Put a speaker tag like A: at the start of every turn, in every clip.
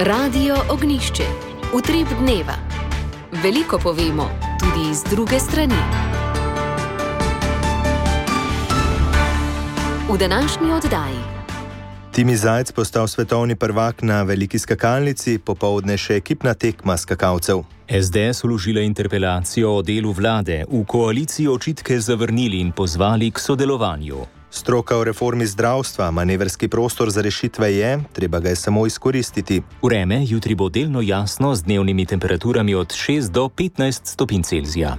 A: Radio Ognišče, utrip dneva. Veliko povemo tudi iz druge strani. V današnji oddaji.
B: Timi Zajc postal svetovni prvak na veliki skakalnici, popovdne še ekipna tekma skakalcev.
C: SDS uložila interpelacijo o delu vlade, v koaliciji očitke zavrnili in pozvali k sodelovanju.
B: Stroka o reformi zdravstva, manevrski prostor za rešitve je, treba ga je samo izkoristiti.
C: Vreme jutri bo delno jasno z dnevnimi temperaturami od 6 do 15 stopinj Celzija.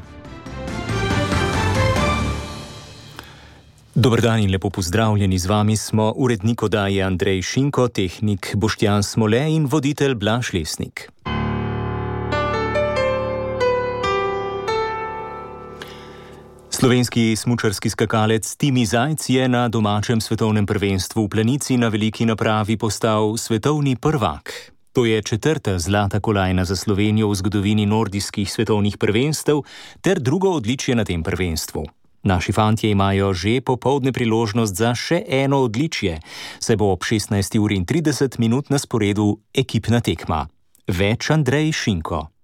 C: Dobr dan in lepo pozdravljeni z vami smo urednik oddaje Andrej Šinko, tehnik Boštjan Smole in voditelj Blaš Lesnik. Slovenski smučarski skakalec Timi Zajc je na domačem svetovnem prvenstvu v Planici na veliki napravi postal svetovni prvak. To je četrta zlata kolajna za Slovenijo v zgodovini nordijskih svetovnih prvenstev ter drugo odličje na tem prvenstvu. Naši fantje imajo že popovdne priložnost za še eno odličje, saj bo ob 16.30 minut na sporedu ekipna tekma. Več Andrej Šinko.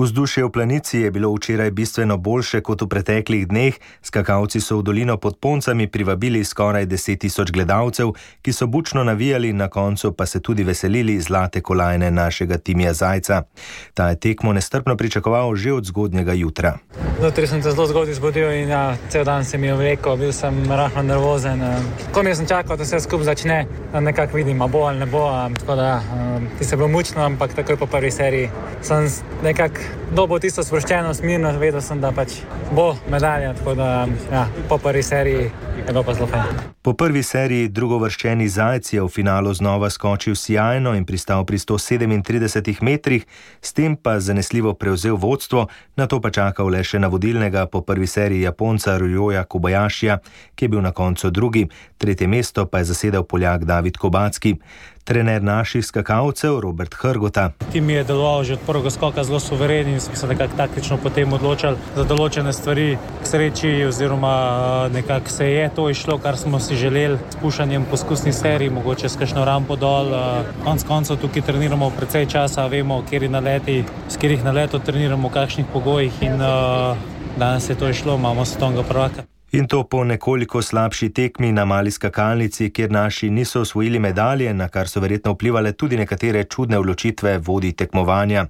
B: Vzdušje v planici je bilo včeraj bistveno boljše kot v preteklih dneh. Skakalci so v dolino pod Poncami privabili skoraj 10 tisoč gledalcev, ki so bučno navijali, na koncu pa se tudi veselili zlate kolajne našega Timija Zajca. Ta je tekmo nestrpno pričakoval že od zgodnjega jutra.
D: Zjutraj sem se zelo zgodaj zbudil in ja, cel dan sem jim rekel, bil sem rahlo nervozen. Ko mi sem čakal, da se skupaj začne, nekako vidim, bo ali ne bo. Tako da ti se bo mučno, ampak takoj po prvi seriji sem nekako dobo tisto sproščenost, mirno, vedel sem, da pač bo medalja. Tako da ja, po prvi seriji je bilo pa zelo fajn.
B: Po prvi seriji drugovrščeni zajec je v finalu znova skočil sjajno in pristal pri 137 metrih, s tem pa zanesljivo prevzel vodstvo, na to pa čakal le še na vodilnega po prvi seriji Japonca Ryoja Kobayashi, ki je bil na koncu drugi, tretje mesto pa je zasedel Poljak David Kobacki. Trener naših skakalcev Robert Hrgota.
E: Tim je deloval že od prvega skoka zelo suveren in smo se nekako taktično potem odločili za določene stvari. K sreči, oziroma nekako se je to išlo, kar smo si želeli, s pušanjem poskusnih serij, mogoče s kakšno rampo dol. Konec koncev tukaj treniramo precej časa, vemo, kjer je naleti, s katerih naletov treniramo, v kakšnih pogojih in uh, danes je to išlo, imamo svetovnega prvaka.
B: In to po nekoliko slabši tekmi na mali skakalnici, kjer naši niso osvojili medalje, na kar so verjetno vplivali tudi nekatere čudne odločitve vodi tekmovanja.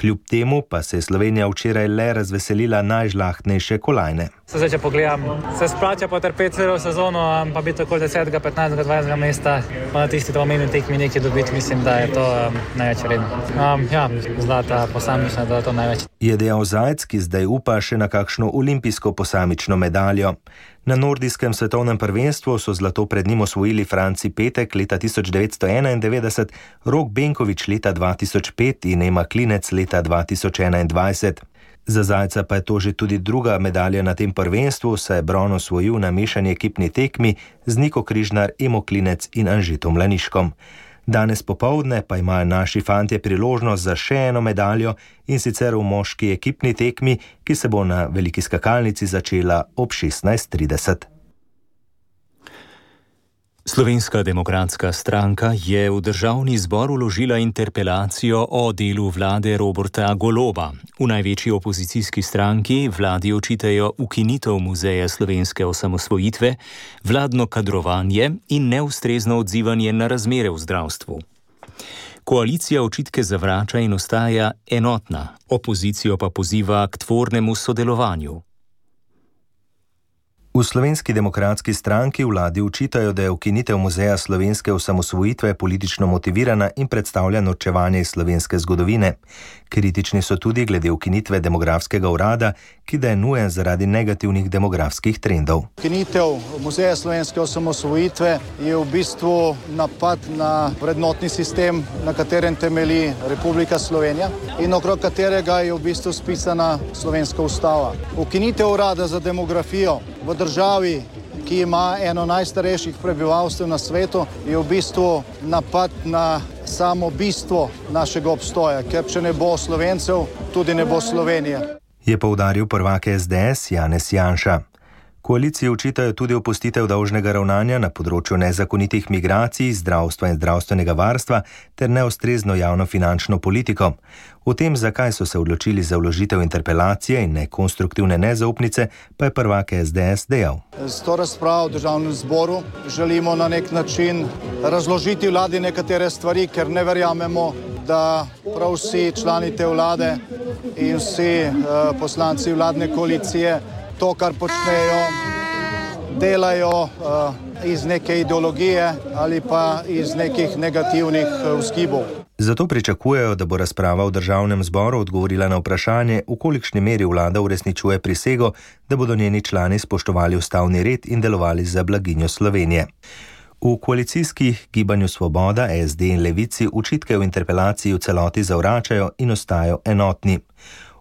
B: Kljub temu pa se je Slovenija včeraj le razveselila najžlahtnejše kolajne.
D: Se zdaj, če pogledam, se splača potrpeti celo sezono, pa biti tako 10, 15, 20 mesta, pa na tisti domeni tekmi nekaj dobiti, mislim, da je to um, največ vredno. Um, ja, zlata posamična, da je to največ.
B: Je dejal Zajec, ki zdaj upa še na kakšno olimpijsko posamično medaljo. Na nordijskem svetovnem prvenstvu so zlato pred njim osvojili Franci Petek leta 1991, Rok Benkovič leta 2005 in Ema Klinec leta 2021. Za Zajca pa je to že tudi druga medalja na tem prvenstvu, saj je Bron osvojil na mešani ekipni tekmi z Niko Križnar, Emo Klinec in Anžitom Laniškom. Danes popovdne pa imajo naši fantje priložnost za še eno medaljo in sicer v moški ekipni tekmi, ki se bo na veliki skakalnici začela ob 16:30.
C: Slovenska demokratska stranka je v državni zbor uložila interpelacijo o delu vlade Roberta Goloba. V največji opozicijski stranki vladi očitajo ukinitev muzeja slovenske osamosvojitve, vladno kadrovanje in neustrezno odzivanje na razmere v zdravstvu. Koalicija očitke zavrača in ostaja enotna, opozicijo pa poziva k tvornemu sodelovanju.
B: V slovenski demokratski stranki vladi učitajo, da je ukinitev muzeja slovenske osamosvojitve politično motivirana in predstavlja norčevanje iz slovenske zgodovine. Kritični so tudi glede ukinitve demografskega urada, ki da je nujen zaradi negativnih demografskih trendov.
F: Ukinitev muzeja slovenske osamosvojitve je v bistvu napad na vrednotni sistem, na katerem temelji Republika Slovenija in okrog katerega je v bistvu spisana slovenska ustava. Ukinitev urada za demografijo v državi, ki ima eno najstarejših prebivalstv na svetu, je v bistvu napad na samo bistvo našega obstoja, ker če ne bo slovencev, tudi ne bo Slovenije.
B: Je poudaril prvak SDS Janez Janša. Koaliciji učitajo tudi opustitev dolžnega ravnanja na področju nezakonitih migracij, zdravstva in zdravstvenega varstva ter neostrezno javno finančno politiko. O tem, zakaj so se odločili za vložitev interpelacije in nekonstruktivne nezaupnice, pa je prvak SDS dejal.
F: Z to razpravo v državnem zboru želimo na nek način razložiti vladi nekatere stvari, ker ne verjamemo, da prav vsi člani te vlade in vsi uh, poslanci vladne koalicije to, kar počnejo, delajo uh, iz neke ideologije ali pa iz nekih negativnih uh, vzgibov.
B: Zato pričakujejo, da bo razprava v državnem zboru odgovorila na vprašanje, v kolikšni meri vlada uresničuje prisego, da bodo njeni člani spoštovali ustavni red in delovali za blaginjo Slovenije. V koalicijskih gibanju Svoboda, SD in Levici učitke v interpelaciji v celoti zavračajo in ostajajo enotni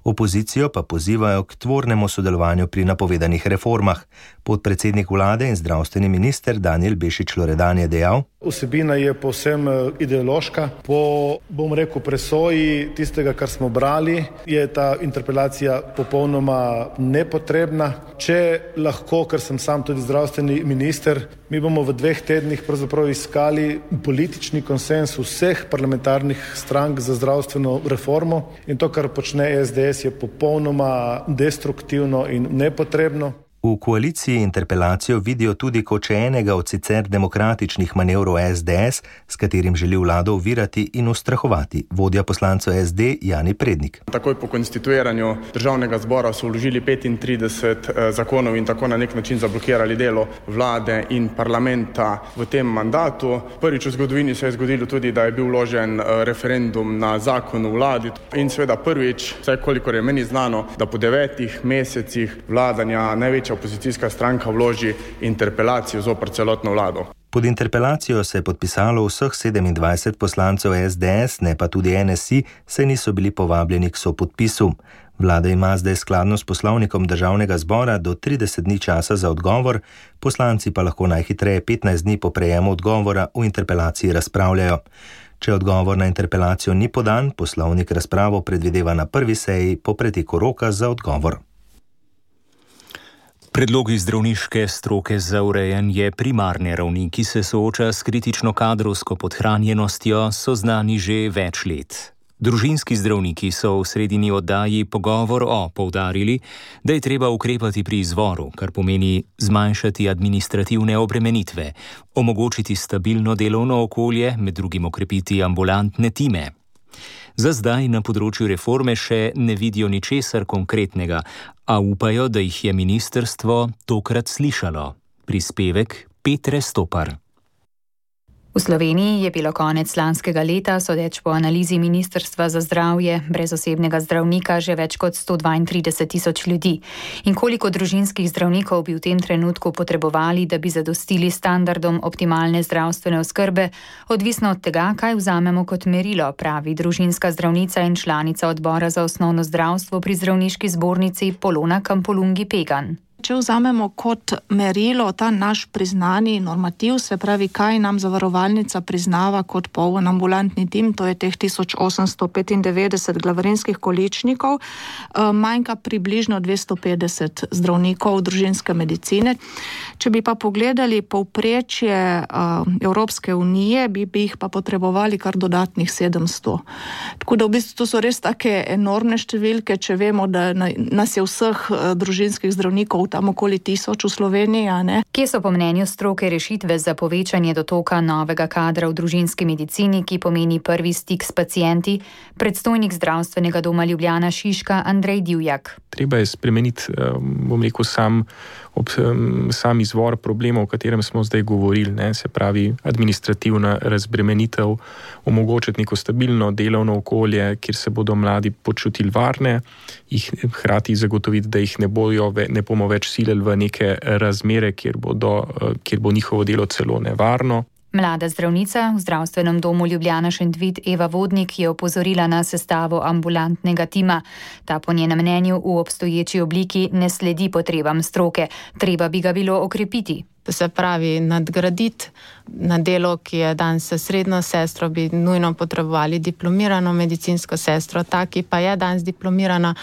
B: opozicijo pa pozivajo k tvornemu sodelovanju pri napovedanih reformah. Podpredsednik vlade in zdravstveni minister Daniel Bešič Loredan je dejal:
G: Vsebina je povsem eh, ideološka. Po, bom rekel, presoji tistega, kar smo brali, je ta interpelacija popolnoma nepotrebna. Če lahko, ker sem sam tudi zdravstveni minister, mi bomo v dveh tednih pravzaprav iskali politični konsens vseh parlamentarnih strank za zdravstveno reformo in to, kar počne SDS, je popolnoma destruktivno in nepotrebno.
B: V koaliciji interpelacijo vidijo tudi kot še enega od sicer demokratičnih manevrov SDS, s katerim želi vlado uvirati in ustrahovati. Vodja poslancev SD Jani Prednik.
H: Takoj po konstituiranju državnega zbora so vložili 35 eh, zakonov in tako na nek način zablokirali delo vlade in parlamenta v tem mandatu. Prvič v zgodovini se je zgodilo tudi, da je bil vložen eh, referendum na zakon v vladi in seveda prvič, vsaj kolikor je meni znano, da po devetih mesecih vladanja največje največja opozicijska stranka vloži interpelacijo zopr celotno vlado.
B: Pod interpelacijo se je podpisalo vseh 27 poslancev SDS, ne pa tudi NSI, saj niso bili povabljeni k sopodpisu. Vlada ima zdaj skladno s poslovnikom državnega zbora do 30 dni časa za odgovor, poslanci pa lahko najhitreje 15 dni po prejemu odgovora v interpelaciji razpravljajo. Če odgovor na interpelacijo ni podan, poslovnik razpravo predvideva na prvi seji po preteku roka za odgovor.
C: Predlogi zdravniške stroke za urejanje primarne ravni, ki se sooča s kritično kadrovsko podhranjenostjo, so znani že več let. Družinski zdravniki so v sredini oddaji pogovor o poudarili, da je treba ukrepati pri izvoru, kar pomeni zmanjšati administrativne obremenitve, omogočiti stabilno delovno okolje, med drugim okrepiti ambulantne time. Za zdaj na področju reforme še ne vidijo ničesar konkretnega, a upajo, da jih je ministerstvo tokrat slišalo. Prispevek Petre Stopar.
I: V Sloveniji je bilo konec lanskega leta, sodeč po analizi Ministrstva za zdravje, brez osebnega zdravnika že več kot 132 tisoč ljudi. In koliko družinskih zdravnikov bi v tem trenutku potrebovali, da bi zadostili standardom optimalne zdravstvene oskrbe, odvisno od tega, kaj vzamemo kot merilo, pravi družinska zdravnica in članica odbora za osnovno zdravstvo pri zdravniški zbornici Polona Kampolungi Pegan.
J: Če vzamemo kot merilo ta naš priznani normativ, se pravi, kaj nam zavarovalnica priznava kot poln ambulantni tim, to je teh 1895 glavarinskih količnikov, eh, manjka približno 250 zdravnikov družinske medicine. Če bi pa pogledali povprečje eh, Evropske unije, bi, bi jih pa potrebovali kar dodatnih 700. Tako da v bistvu to so res take enormne številke, če vemo, da nas je vseh eh, družinskih zdravnikov tam okoli tisoč v Sloveniji.
I: Kje so po mnenju stroke rešitve za povečanje dotoka novega kadra v družinski medicini, ki pomeni prvi stik s pacijenti, predstojnik zdravstvenega doma Ljubljana Šiška Andrej Divjak?
K: Treba je spremeniti, eh, bom rekel, sam, ob, sam izvor problema, o katerem smo zdaj govorili, ne, se pravi administrativna razbremenitev, omogočiti neko stabilno delovno okolje, kjer se bodo mladi počutili varne, jih hkrati zagotoviti, da jih ne, bojo, ne bomo več silili v neke razmere, kjer, bodo, eh, kjer bo njihovo delo celo nevarno.
I: Mlada zdravnica v zdravstvenem domu Ljubljana Šendvit Eva Vodnik je opozorila na sestavo ambulantnega tima. Ta po njenem mnenju v obstoječi obliki ne sledi potrebam stroke, treba bi ga bilo okrepiti.
L: Se pravi, nadgraditi na delo, ki je danes srednjo sestro, bi nujno potrebovali diplomirano medicinsko sestro, ta, ki pa je danes diplomirana,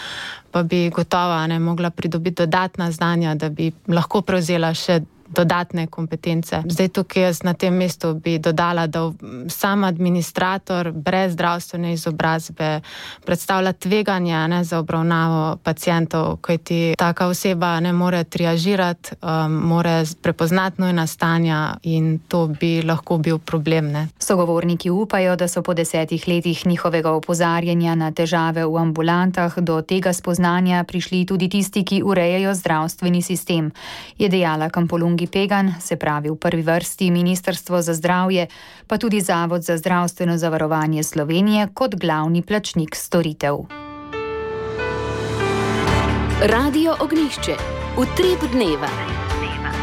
L: pa bi gotovo ne mogla pridobiti dodatna znanja, da bi lahko prevzela še dodatne kompetence. Zdaj, tukaj jaz na tem mestu bi dodala, da sam administrator brez zdravstvene izobrazbe predstavlja tveganje ne, za obravnavo pacijentov, kajti taka oseba ne more triažirati, um, more prepoznati nujna stanja in to bi lahko bil problem. Ne.
I: Sogovorniki upajo, da so po desetih letih njihovega opozarjanja na težave v ambulantah do tega spoznanja prišli tudi tisti, ki urejajo zdravstveni sistem, je dejala Kampolung. Lungi Pegan, se pravi v prvi vrsti Ministrstvo za zdravje, pa tudi Zavod za zdravstveno zavarovanje Slovenije kot glavni plačnik storitev.
A: Radio Ognišče, utrip dneva.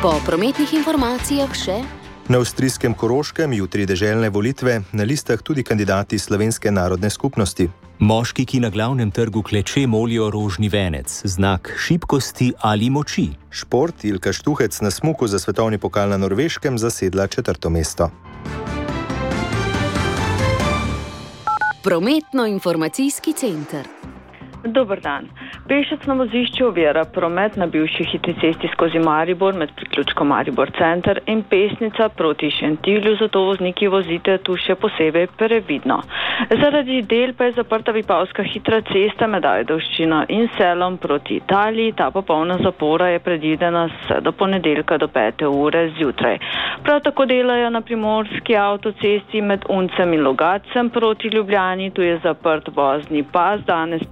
A: Po prometnih informacijah še.
B: Na avstrijskem Koroškem jutri deželne volitve, na listah tudi kandidati Slovenske narodne skupnosti.
C: Moški, ki na glavnem trgu kleče, molijo rožni venec, znak šibkosti ali moči.
B: Šport Ilka Štuhec na smuku za svetovni pokal na Norveškem zasedla četrto mesto.
A: Prometno-informacijski center.
M: Dober dan. Pešec na vozišču ovira promet na bivši hitri cesti skozi Maribor med priključkom Maribor Center in pesnica proti Šentilju, zato vozniki vozite tu še posebej previdno. Zaradi del pa je zaprta Vipavska hitra cesta med Ajdovščino in selom proti Italiji. Ta popolna zapora je predvidena do ponedeljka do 5. ure zjutraj. Prav tako delajo na primorski avtocesti med Uncem in Logacem proti Ljubljani. Tu je zaprt vozni pas danes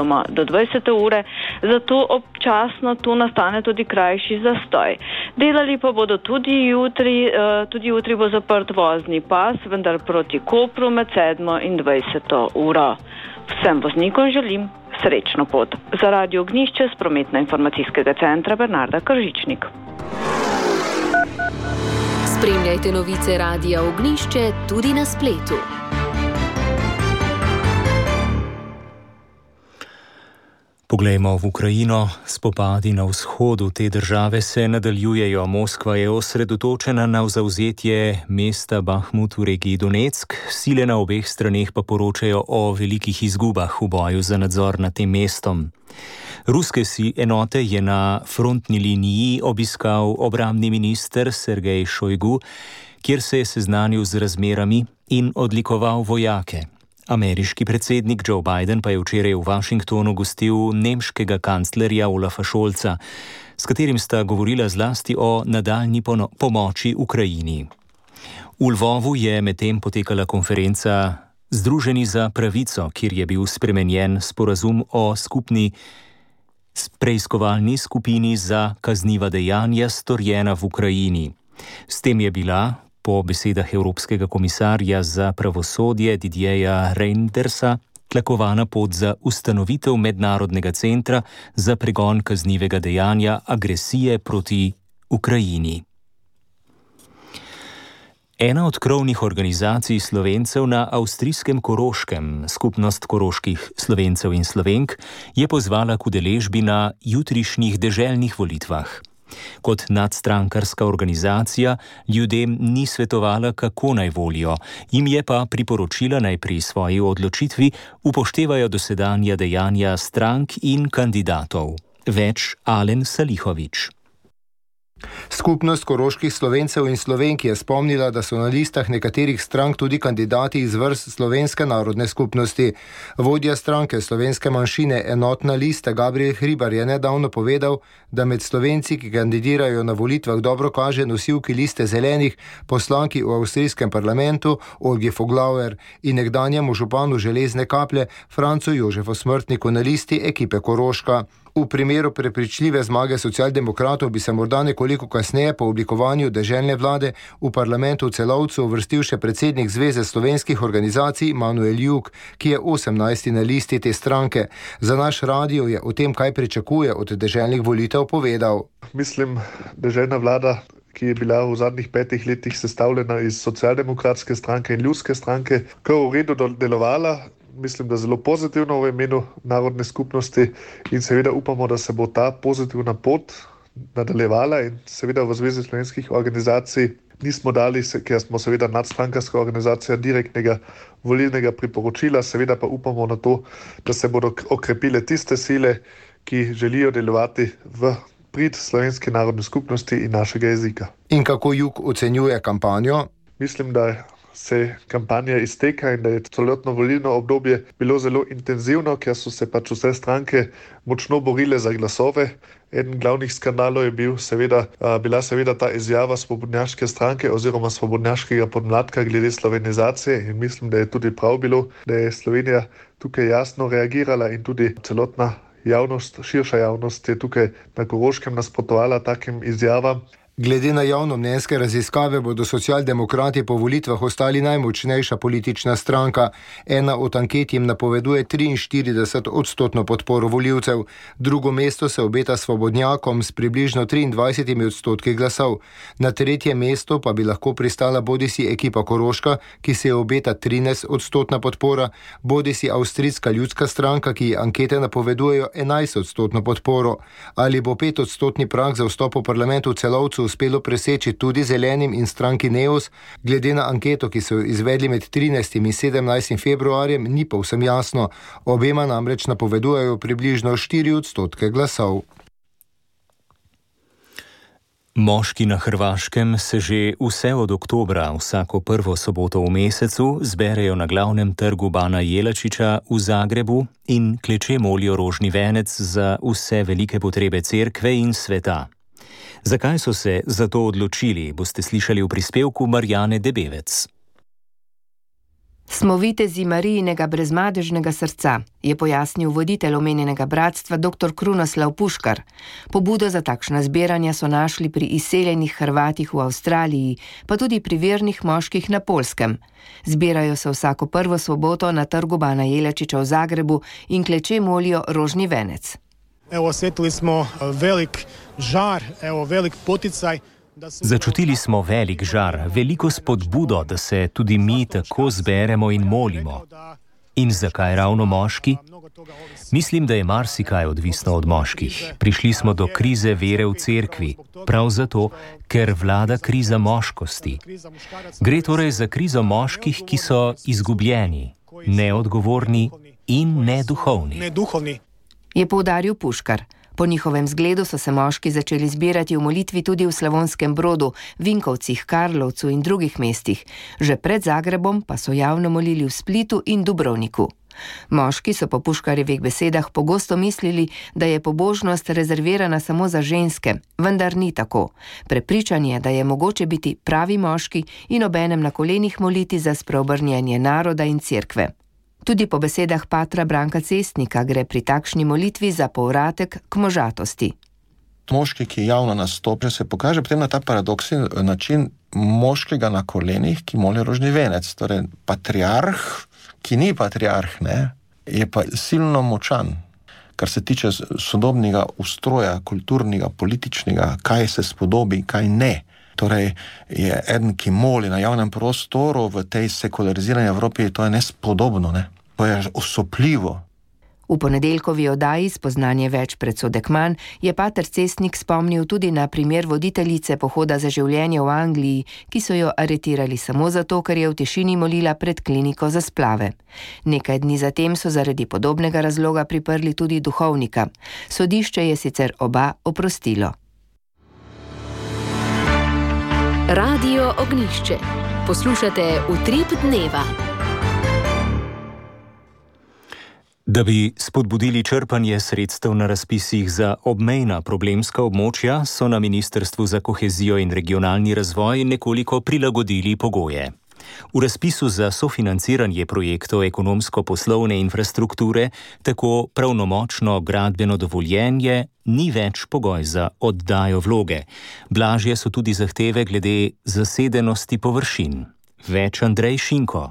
M: predvidoma do 20. ure zato občasno tu nastane tudi krajši zastoj. Delali pa bodo tudi jutri, eh, tudi jutri bo zaprt vozni pas, vendar proti Kopru med 7 in 20 uro. Vsem voznikom želim srečno pot. Za radio Ognišče z prometno-informacijskega centra Bernarda Kržičnik.
A: Spremljajte novice Radio Ognišče tudi na spletu.
C: Poglejmo v Ukrajino. Spopadi na vzhodu te države se nadaljujejo. Moskva je osredotočena na zauzetje mesta Bahmut v regiji Donetsk. Sile na obeh straneh pa poročajo o velikih izgubah v boju za nadzor nad tem mestom. Ruske si enote je na frontni liniji obiskal obramni minister Sergej Šojgu, kjer se je seznanil z razmerami in odlikoval vojake. Ameriški predsednik Joe Biden pa je včeraj v Washingtonu gostil nemškega kanclerja Olafa Šolca, s katerim sta govorila zlasti o nadaljni pomoči Ukrajini. V Lvovu je medtem potekala konferenca Združeni za pravico, kjer je bil spremenjen sporazum o skupni preiskovalni skupini za kazniva dejanja storjena v Ukrajini. S tem je bila, po besedah Evropskega komisarja za pravosodje Didjeja Reindersa tlakovana pot za ustanovitev mednarodnega centra za pregon kaznivega dejanja agresije proti Ukrajini. Ena od krovnih organizacij slovencev na avstrijskem Koroškem, skupnost koroških slovencev in slovenk, je pozvala k udeležbi na jutrišnjih deželnih volitvah. Kot nadstrankarska organizacija ljudem ni svetovala, kako naj volijo, jim je pa priporočila naj pri svoji odločitvi upoštevajo dosedanja dejanja strank in kandidatov. Več Alen Salihovič.
N: Skupnost koroških slovencev in slovenk je spomnila, da so na listah nekaterih strank tudi kandidati iz vrst slovenske narodne skupnosti. Vodja stranke slovenske manjšine Enotna lista Gabriel Hribar je nedavno povedal, da med slovenci, ki kandidirajo na volitvah, dobro kaže nosilki liste zelenih poslanki v avstrijskem parlamentu Olgi Foglauer in nekdanjemu županu železne kaplje Francu Jožefu Smrtniku na listi ekipe Koroška. V primeru prepričljive zmage socialdemokratov bi se morda nekoliko kasneje po oblikovanju državne vlade v parlamentu v celovcu uvrstil še predsednik Zveze slovenskih organizacij Manuel Juk, ki je 18. na listi te stranke. Za naš radio je o tem, kaj pričakuje od državnih volitev, povedal.
O: Mislim, državna vlada. Ki je bila v zadnjih petih letih sestavljena iz socialdemokratske stranke in ljudske stranke, ki je v redu delovala, mislim, da zelo pozitivno v imenu narodne skupnosti in seveda upamo, da se bo ta pozitivna pot nadaljevala in seveda v Zvezi slovenskih organizacij nismo dali, ker smo seveda nadstrankarska organizacija, direktnega volilnega priporočila, seveda pa upamo na to, da se bodo okrepile tiste sile, ki želijo delovati v prid slovenske narodne skupnosti in našega jezika.
N: In kako jug ocenjuje kampanjo?
O: Mislim, da se kampanja izteka in da je celotno volilno obdobje bilo zelo intenzivno, ker so se pač vse stranke močno borile za glasove. Eden glavnih skandalov je bil seveda, bila seveda ta izjava svobodnjaške stranke oziroma svobodnjaškega podmladka glede slovenizacije in mislim, da je tudi prav bilo, da je Slovenija tukaj jasno reagirala in tudi celotna javnost, širša javnost je tukaj na Koroškem nasprotovala takim izjavam.
N: Glede na javno mnenjske raziskave bodo socialdemokrati po volitvah ostali najmočnejša politična stranka. Ena od anket jim napoveduje 43 odstotno podporo voljivcev, drugo mesto se obeta svobodnjakom s približno 23 odstotki glasov. Na tretje mesto pa bi lahko pristala bodi si ekipa Koroška, ki se obeta 13 odstotna podpora, bodi si avstrijska ljudska stranka, ki ankete napovedujejo 11 odstotno podporo. Ali bo 5 odstotni prag za vstop v parlament v celovcu uspelo preseči tudi zelenim in stranki Neos, glede na anketo, ki so jo izvedli med 13. in 17. februarjem, ni povsem jasno. Obema namreč napovedujejo približno 4 odstotke glasov.
C: Moški na Hrvaškem se že vse od oktobra, vsako prvo soboto v mesecu, zberejo na glavnem trgu Bana Jelačiča v Zagrebu in kleče molijo rožni venec za vse velike potrebe cerkve in sveta. Zakaj so se za to odločili, boste slišali v prispevku Marjane Debevec.
P: Smo vitezi Marijinega brezmadežnega srca, je pojasnil voditelj omenjenega bratstva dr. Krunoslav Puškar. Pobudo za takšna zbiranja so našli pri izseljenih Hrvatih v Avstraliji, pa tudi pri vernih moških na Polskem. Zbirajo se vsako prvo soboto na trgu Bana Jelečiča v Zagrebu in kleče molijo rožni venec.
Q: Evo, osjetili smo e, velik žar, evo, velik poticaj.
C: Začutili smo velik žar, veliko spodbudo, da se tudi mi tako zberemo in molimo. In zakaj ravno moški? Mislim, da je marsikaj odvisno od moških. Prišli smo do krize vere v cerkvi, prav zato, ker vlada kriza moškosti. Gre torej za krizo moških, ki so izgubljeni, neodgovorni in neduhovni
P: je poudaril Puškar. Po njihovem zgledu so se moški začeli zbirati v molitvi tudi v Slavonskem brodu, Vinkovcih, Karlovcu in drugih mestih, že pred Zagrebom pa so javno molili v Splitu in Dubrovniku. Moški so po Puškarjevih besedah pogosto mislili, da je pobožnost rezervirana samo za ženske, vendar ni tako. Prepričan je, da je mogoče biti pravi moški in obenem na kolenih moliti za spreobrnjenje naroda in cerkve. Tudi po besedah patra Branka Cestnika gre pri takšni molitvi za povratek k možatosti.
R: Moški, ki javno nastopi, se pokaže potem na ta paradoksni način moškega na kolenih, ki moli rožni venec. Torej, patriarh, ki ni patriarh, ne, je pa silno močan, kar se tiče sodobnega ustroja, kulturnega, političnega, kaj se spodobi, kaj ne. Torej, je eden, ki moli na javnem prostoru v tej sekularizirani Evropi, to je nespodobno, ne? to je osupljivo.
P: V ponedeljkovi oddaji Spoznanje več pred Sodekman je Pater Cestnik spomnil tudi na primer voditeljice pohoda za življenje v Angliji, ki so jo aretirali samo zato, ker je v tišini molila pred kliniko za splave. Nekaj dni zatem so zaradi podobnega razloga priprli tudi duhovnika. Sodišče je sicer oba oprostilo.
A: Radio Ognišče. Poslušate utrip dneva.
C: Da bi spodbudili črpanje sredstev na razpisih za obmejna problemska območja, so na Ministrstvu za kohezijo in regionalni razvoj nekoliko prilagodili pogoje. V razpisu za sofinanciranje projektov ekonomsko-poslovne infrastrukture tako pravnomočno gradbeno dovoljenje ni več pogoj za oddajo vloge. Blažje so tudi zahteve glede zasedenosti površin. Več Andrej Šinko.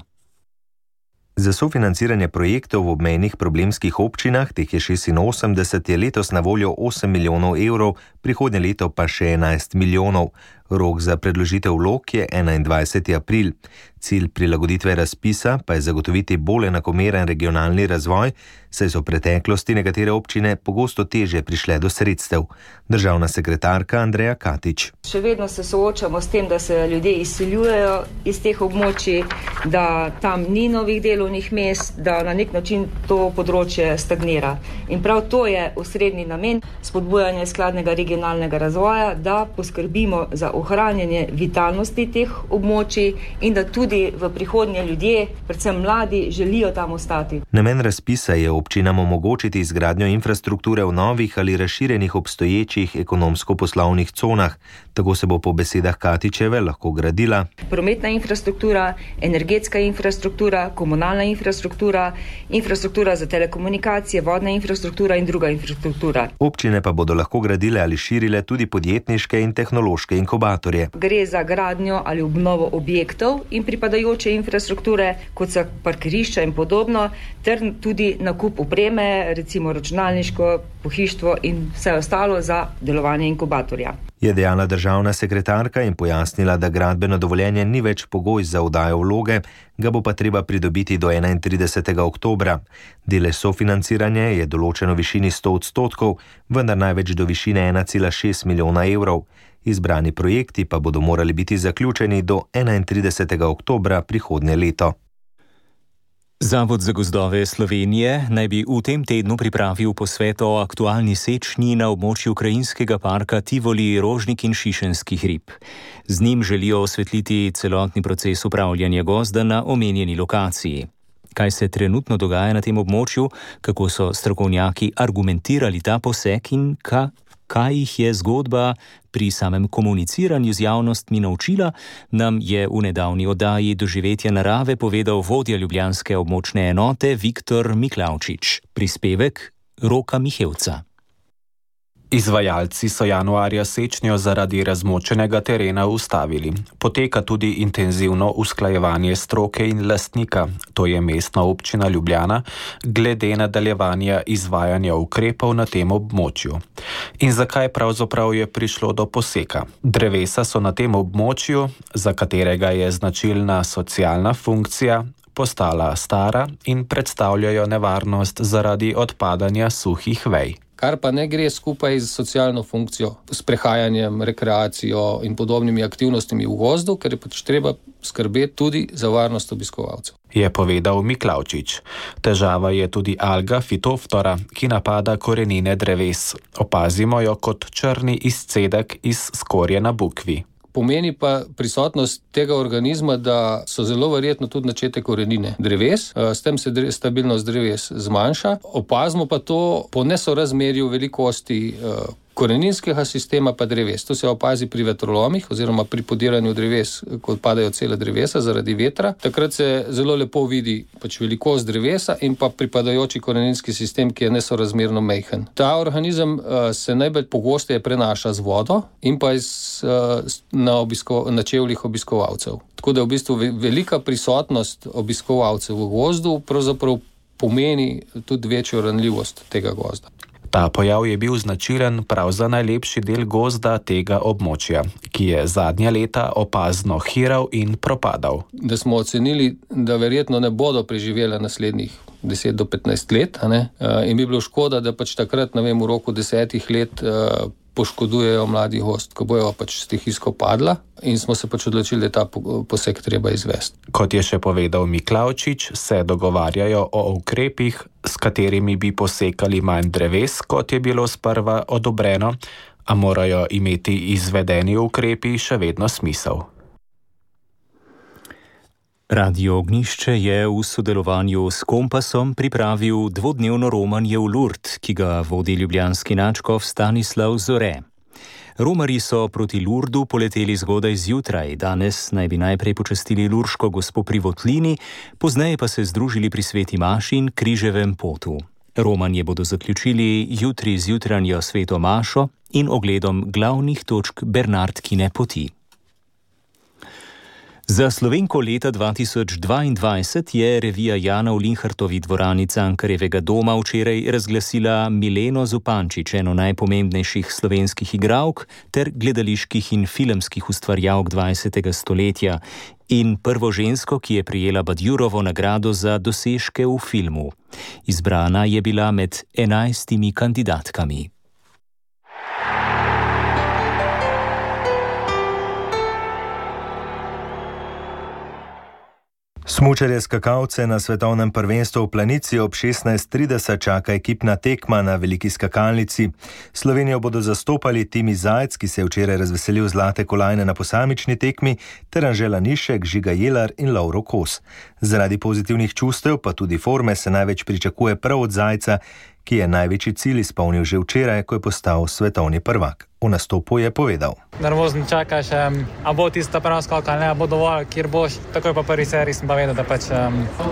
B: Za sofinanciranje projektov v obmejnih problemskih občinah, teh je 86, je letos na voljo 8 milijonov evrov, prihodnje leto pa še 11 milijonov. Rok za predložitev vlog je 21. april. Cilj prilagoditve razpisa pa je zagotoviti bolj enakomeren regionalni razvoj, saj so v preteklosti nekatere občine pogosto teže prišle do sredstev. Državna sekretarka Andreja Katič.
S: Še vedno se soočamo s tem, da se ljudje izseljujejo iz teh območij, da tam ni novih delovnih mest, da na nek način to področje stagnira. In prav to je osrednji namen spodbujanja skladnega regionalnega razvoja, da poskrbimo za ohranjanje vitalnosti teh območij in da tudi v prihodnje ljudje, predvsem mladi, želijo tam ostati.
B: Namen razpisa je občinam omogočiti izgradnjo infrastrukture v novih ali razširjenih obstoječih ekonomsko-poslovnih conah. Tako se bo po besedah Katičeve lahko gradila
S: prometna infrastruktura, energetska infrastruktura, komunalna infrastruktura, infrastruktura za telekomunikacije, vodna infrastruktura in druga infrastruktura.
B: Občine pa bodo lahko gradile ali širile tudi podjetniške in tehnološke inkubatorje inkubatorje.
S: Gre za gradnjo ali obnovo objektov in pripadajoče infrastrukture, kot so parkirišča in podobno, ter tudi nakup opreme, recimo računalniško, pohištvo in vse ostalo za delovanje inkubatorja.
B: Je dejala državna sekretarka in pojasnila, da gradbeno dovoljenje ni več pogoj za vdajo vloge, ga bo pa treba pridobiti do 31. oktobra. Dele sofinanciranja je določeno v višini 100 odstotkov, vendar največ do višine 1,6 milijona evrov. Izbrani projekti pa bodo morali biti zaključeni do 31. oktobra prihodnje leto.
C: Zavod za gozdove Slovenije naj bi v tem tednu pripravil posvet o aktualni sečnji na območju ukrajinskega parka Tivoli, Rožnik in Šišenski hrib. Z njim želijo osvetliti celotni proces upravljanja gozda na omenjeni lokaciji. Kaj se trenutno dogaja na tem območju, kako so strokovnjaki argumentirali ta poseg in kaj jih je zgodba pri samem komuniciranju z javnostmi naučila, nam je v nedavni oddaji doživetja narave povedal vodja Ljubljanske območne enote Viktor Miklavčič. Prispevek Roka Mihevca.
T: Izvajalci so januarja sečnjo zaradi razmočenega terena ustavili. Poteka tudi intenzivno usklajevanje stroke in lastnika, to je mestna občina Ljubljana, glede nadaljevanja izvajanja ukrepov na tem območju. In zakaj pravzaprav je prišlo do poseka? Drevesa so na tem območju, za katerega je značilna socialna funkcija, postala stara in predstavljajo nevarnost zaradi odpadanja suhih vej
U: kar pa ne gre skupaj z socialno funkcijo, s prehajanjem, rekreacijo in podobnimi aktivnostmi v gozdu, ker je pač treba skrbeti tudi za varnost obiskovalcev.
T: Je povedal Miklaučič. Težava je tudi alga fitoftora, ki napada korenine dreves. Opazimo jo kot črni izcedek iz skorje na bukvi
U: pomeni pa prisotnost tega organizma, da so zelo verjetno tudi načete korenine dreves, eh, s tem se stabilnost dreves zmanjša. Opazimo pa to po nesorazmerju velikosti eh, koreninskega sistema pa dreves. To se opazi pri vetrolomih oziroma pri podiranju dreves, ko padajo cele drevesa zaradi vetra. Takrat se zelo lepo vidi pač velikost drevesa in pa pripadajoči koreninski sistem, ki je nesorazmerno mehen. Ta organizem uh, se najbolj pogosteje prenaša z vodo in pa iz, uh, na, obisko, na čevljih obiskovalcev. Tako da je v bistvu velika prisotnost obiskovalcev v gozdu pravzaprav pomeni tudi večjo ranljivost tega gozda.
T: Ta pojav je bil značilen prav za najlepši del gozda tega območja, ki je zadnja leta opazno hiral in propadal.
U: Da smo ocenili, da verjetno ne bodo preživeli naslednjih 10 do 15 let, in bi bilo škoda, da pač takrat, ne vem, v roku desetih let poškodujejo mladi gost, ko bojo pač stihijsko padla in smo se pač odločili, da je ta poseg treba izvesti.
T: Kot je še povedal Miklaučič, se dogovarjajo o ukrepih, s katerimi bi posekali manj dreves, kot je bilo sprva odobreno, a morajo imeti izvedeni ukrepi še vedno smisel.
C: Radio Ognišče je v sodelovanju s Kompasom pripravil dvodnevno romanje v Lurd, ki ga vodi ljubljanski načkov Stanislav Zore. Romari so proti Lurdu poleteli zgodaj zjutraj, danes naj bi najprej počastili Lurško gospo pri Votlini, pozneje pa se združili pri Sveti Maši in Križevem potu. Romanje bodo zaključili jutri zjutranjo Sveto Mašo in ogledom glavnih točk Bernardkine poti. Za Slovenko leta 2022 je revija Jana v Linhartovi dvorani Cankarevega doma včeraj razglasila Mileno Zupančič, eno najpomembnejših slovenskih igralk ter gledaliških in filmskih ustvarjalk 20. stoletja in prvo žensko, ki je prijela Badjurovo nagrado za dosežke v filmu. Izbrana je bila med enajstimi kandidatkami.
B: Smučarje skakalce na svetovnem prvenstvu v Planici ob 16:30 čaka ekipna tekma na veliki skakalnici. Slovenijo bodo zastopali Timi Zajec, ki se je včeraj razveselil zlate kolajne na posamični tekmi, ter Anžela Nišek, Žiga Jelar in Lauro Kos. Zaradi pozitivnih čustev, pa tudi forme, se največ pričakuje prav od Zajca, ki je največji cilj izpolnil že včeraj, ko je postal svetovni prvak. V nastopu je povedal:
D: Nervozen čakaš, a bo tista prva skalka, ne bo dovolj, kjer boš. Takoj pa prvi serij sem pa vedel, da, pač,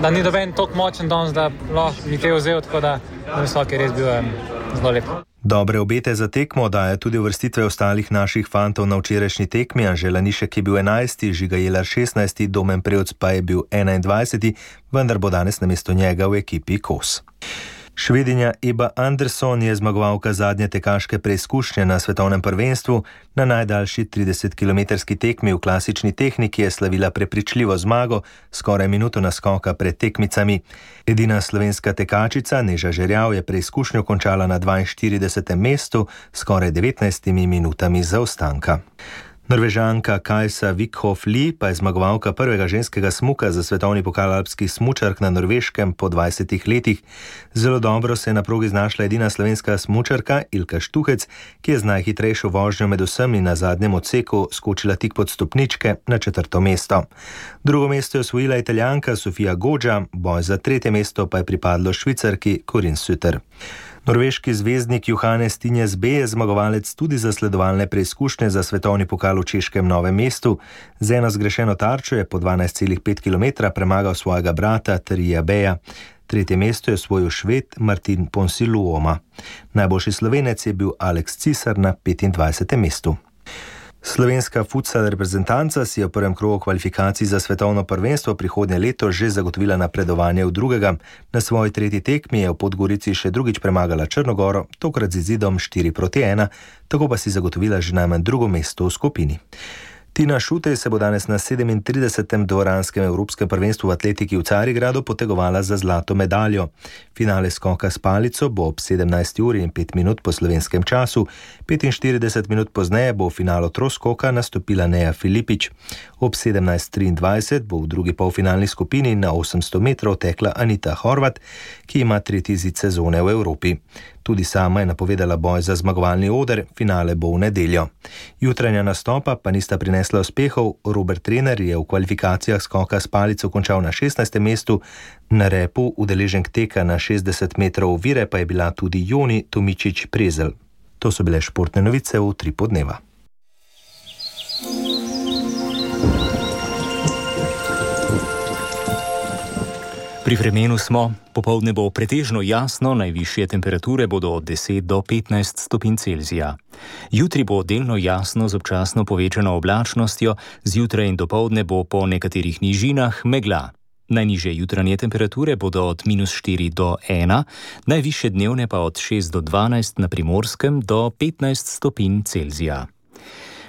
D: da ni doben tako močen danes, da lahko mi te vzel, tako da visok je res bil zelo lep.
B: Dobre obete za tekmo daje tudi vrstitve ostalih naših fantov na včerajšnji tekmi. Anžela Nišek je bil 11, Žiga Jelar 16, Domen Prevc pa je bil 21, vendar bo danes namesto njega v ekipi Kos. Švedinja Eba Anderson je zmagovalka zadnje tekaške preizkušnje na svetovnem prvenstvu. Na najdaljši 30-km tekmi v klasični tehniki je slavila prepričljivo zmago, skoraj minuto naskoka pred tekmicami. Edina slovenska tekačica Neža Žerjav je preizkušnjo končala na 42. mestu, skoraj 19 minutami zaostanka. Norvežanka Kajsa Vikhof Lee pa je zmagovalka prvega ženskega smuka za svetovni pokal alpskih smučark na Norveškem po 20 letih. Zelo dobro se je na progi znašla edina slovenska smučarka Ilka Štuhec, ki je z najhitrejšo vožnjo med vsemi na zadnjem odseku skočila tik pod stopničke na četrto mesto. Drugo mesto je osvojila italijanka Sofija Gođa, boj za tretje mesto pa je pripadlo švicarki Corinne Suter. Norveški zvezdnik Johannes Tinjes B. je zmagovalec tudi za sledovalne preizkušnje za svetovni pokal v Češkem novem mestu. Z eno zgrešeno tarčo je po 12,5 km premagal svojega brata Trija Beja. Tretje mesto je osvojil šved Martin Ponsiluoma. Najboljši slovenec je bil Aleks Cisar na 25. mestu. Slovenska futsal reprezentanca si je v prvem krogu kvalifikacij za svetovno prvenstvo prihodnje leto že zagotovila napredovanje v drugega. Na svoji tretji tekmi je v Podgorici še drugič premagala Črnogoro, tokrat z izidom 4 proti 1, tako pa si zagotovila že najmanj drugo mesto v skupini. Tina Šutej se bo danes na 37. dvoranskem Evropskem prvenstvu v atletiki v Carigradu potegovala za zlato medaljo. Finale skoka s palico bo ob 17. uri in 5 minut po slovenskem času, 45 minut pozneje bo v finalu troskoka nastopila Neja Filipič. Ob 17.23 bo v drugi polfinalni skupini na 800 metrov tekla Anita Horvat, ki ima tretji zid sezone v Evropi. Tudi sama je napovedala boj za zmagovalni oder, finale bo v nedeljo. Jutranja nastopa pa nista prinesla uspehov, Robert Trener je v kvalifikacijah skoka s palico končal na 16. mestu, na repu udeležen teka na 60 metrov vire pa je bila tudi Joni Tomičič Prezel. To so bile športne novice v tri podneva.
C: Pri vremenu smo, popovdne bo pretežno jasno, najvišje temperature bodo od 10 do 15 stopinj Celzija. Jutri bo delno jasno z občasno povečano oblačnostjo, zjutraj in dopovdne bo po nekaterih nižinah megla. Najnižje jutranje temperature bodo od minus 4 do 1, najvišje dnevne pa od 6 do 12 na primorskem do 15 stopinj Celzija.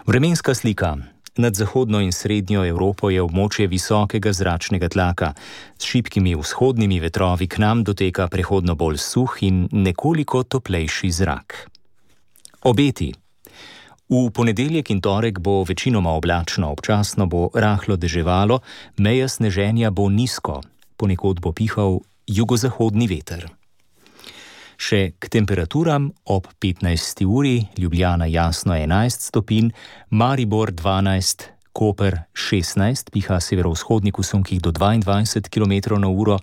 C: Vremenska slika. Nad zahodno in srednjo Evropo je območje visokega zračnega tlaka. S šibkimi vzhodnimi vetrovi k nam doteka prehodno bolj suh in nekoliko toplejši zrak. Obeti. V ponedeljek in torek bo večinoma oblačno, občasno bo rahlo deževalo, meja sneženja bo nizko, ponekod bo pihal jugozahodni veter. Še k temperaturam ob 15. uri, Ljubljana jasno 11 stopinj, Maribor 12, Koper 16, piha severovzhodnik v sunkih do 22 km/h,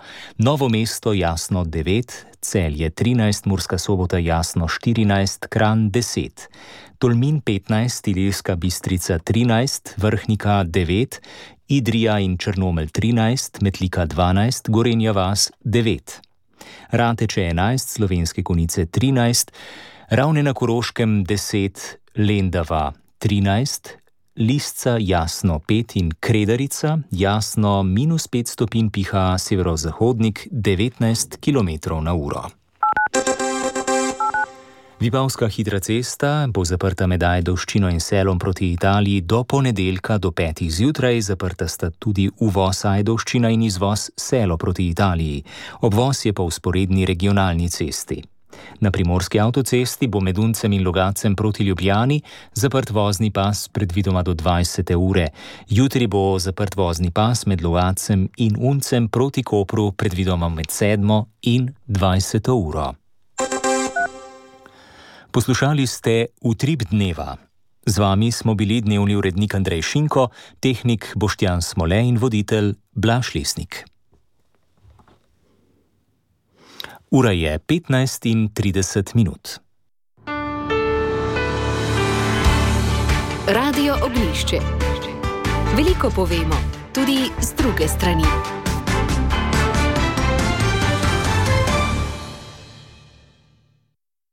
C: Novo mesto jasno 9, Celje 13, Murska sobota jasno 14, Kran 10. Tolmin 15, Ilirska bistrica 13, Vrhnika 9, Idrija in Črnomelj 13, Metlika 12, Gorenja vas 9. Rateče 11, slovenske konice 13, ravne na Koroškem 10, Lendava 13, Lisca jasno 5 in Krederica jasno minus 5 stopinj piha severozahodnik 19 km na uro. Vipavska hitra cesta bo zaprta med Ajdovščino in selom proti Italiji do ponedeljka do 5. zjutraj, zaprta sta tudi uvoz Ajdovščina in izvoz selo proti Italiji. Obvoz je po usporedni regionalni cesti. Na primorski avtocesti bo med Uncem in Logacem proti Ljubljani zaprt vozni pas predvidoma do 20. ure. Jutri bo zaprt vozni pas med Logacem in Uncem proti Kopru predvidoma med 7. in 20. uro. Poslušali ste Utrip dneva. Z vami smo bili dnevni urednik Andrej Šinko, tehnik Boštjan Smole in voditelj Blaš Lesnik. Ura je 15 in 30 minut.
A: Radio Ognišče. Veliko povemo, tudi z druge strani.